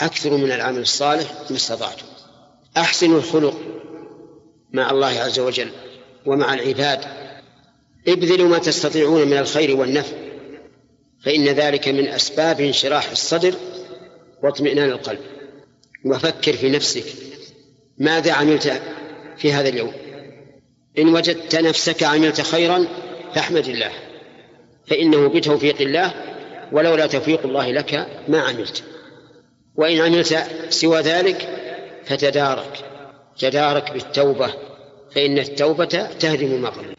أكثروا من العمل الصالح ما استطعتم أحسنوا الخلق مع الله عز وجل ومع العباد. ابذلوا ما تستطيعون من الخير والنفع فإن ذلك من أسباب انشراح الصدر واطمئنان القلب. وفكر في نفسك. ماذا عملت في هذا اليوم؟ إن وجدت نفسك عملت خيرا فاحمد الله. فإنه بتوفيق الله ولولا توفيق الله لك ما عملت. وإن عملت سوى ذلك فتدارك تدارك بالتوبة فإن التوبة تهدم ما قبل.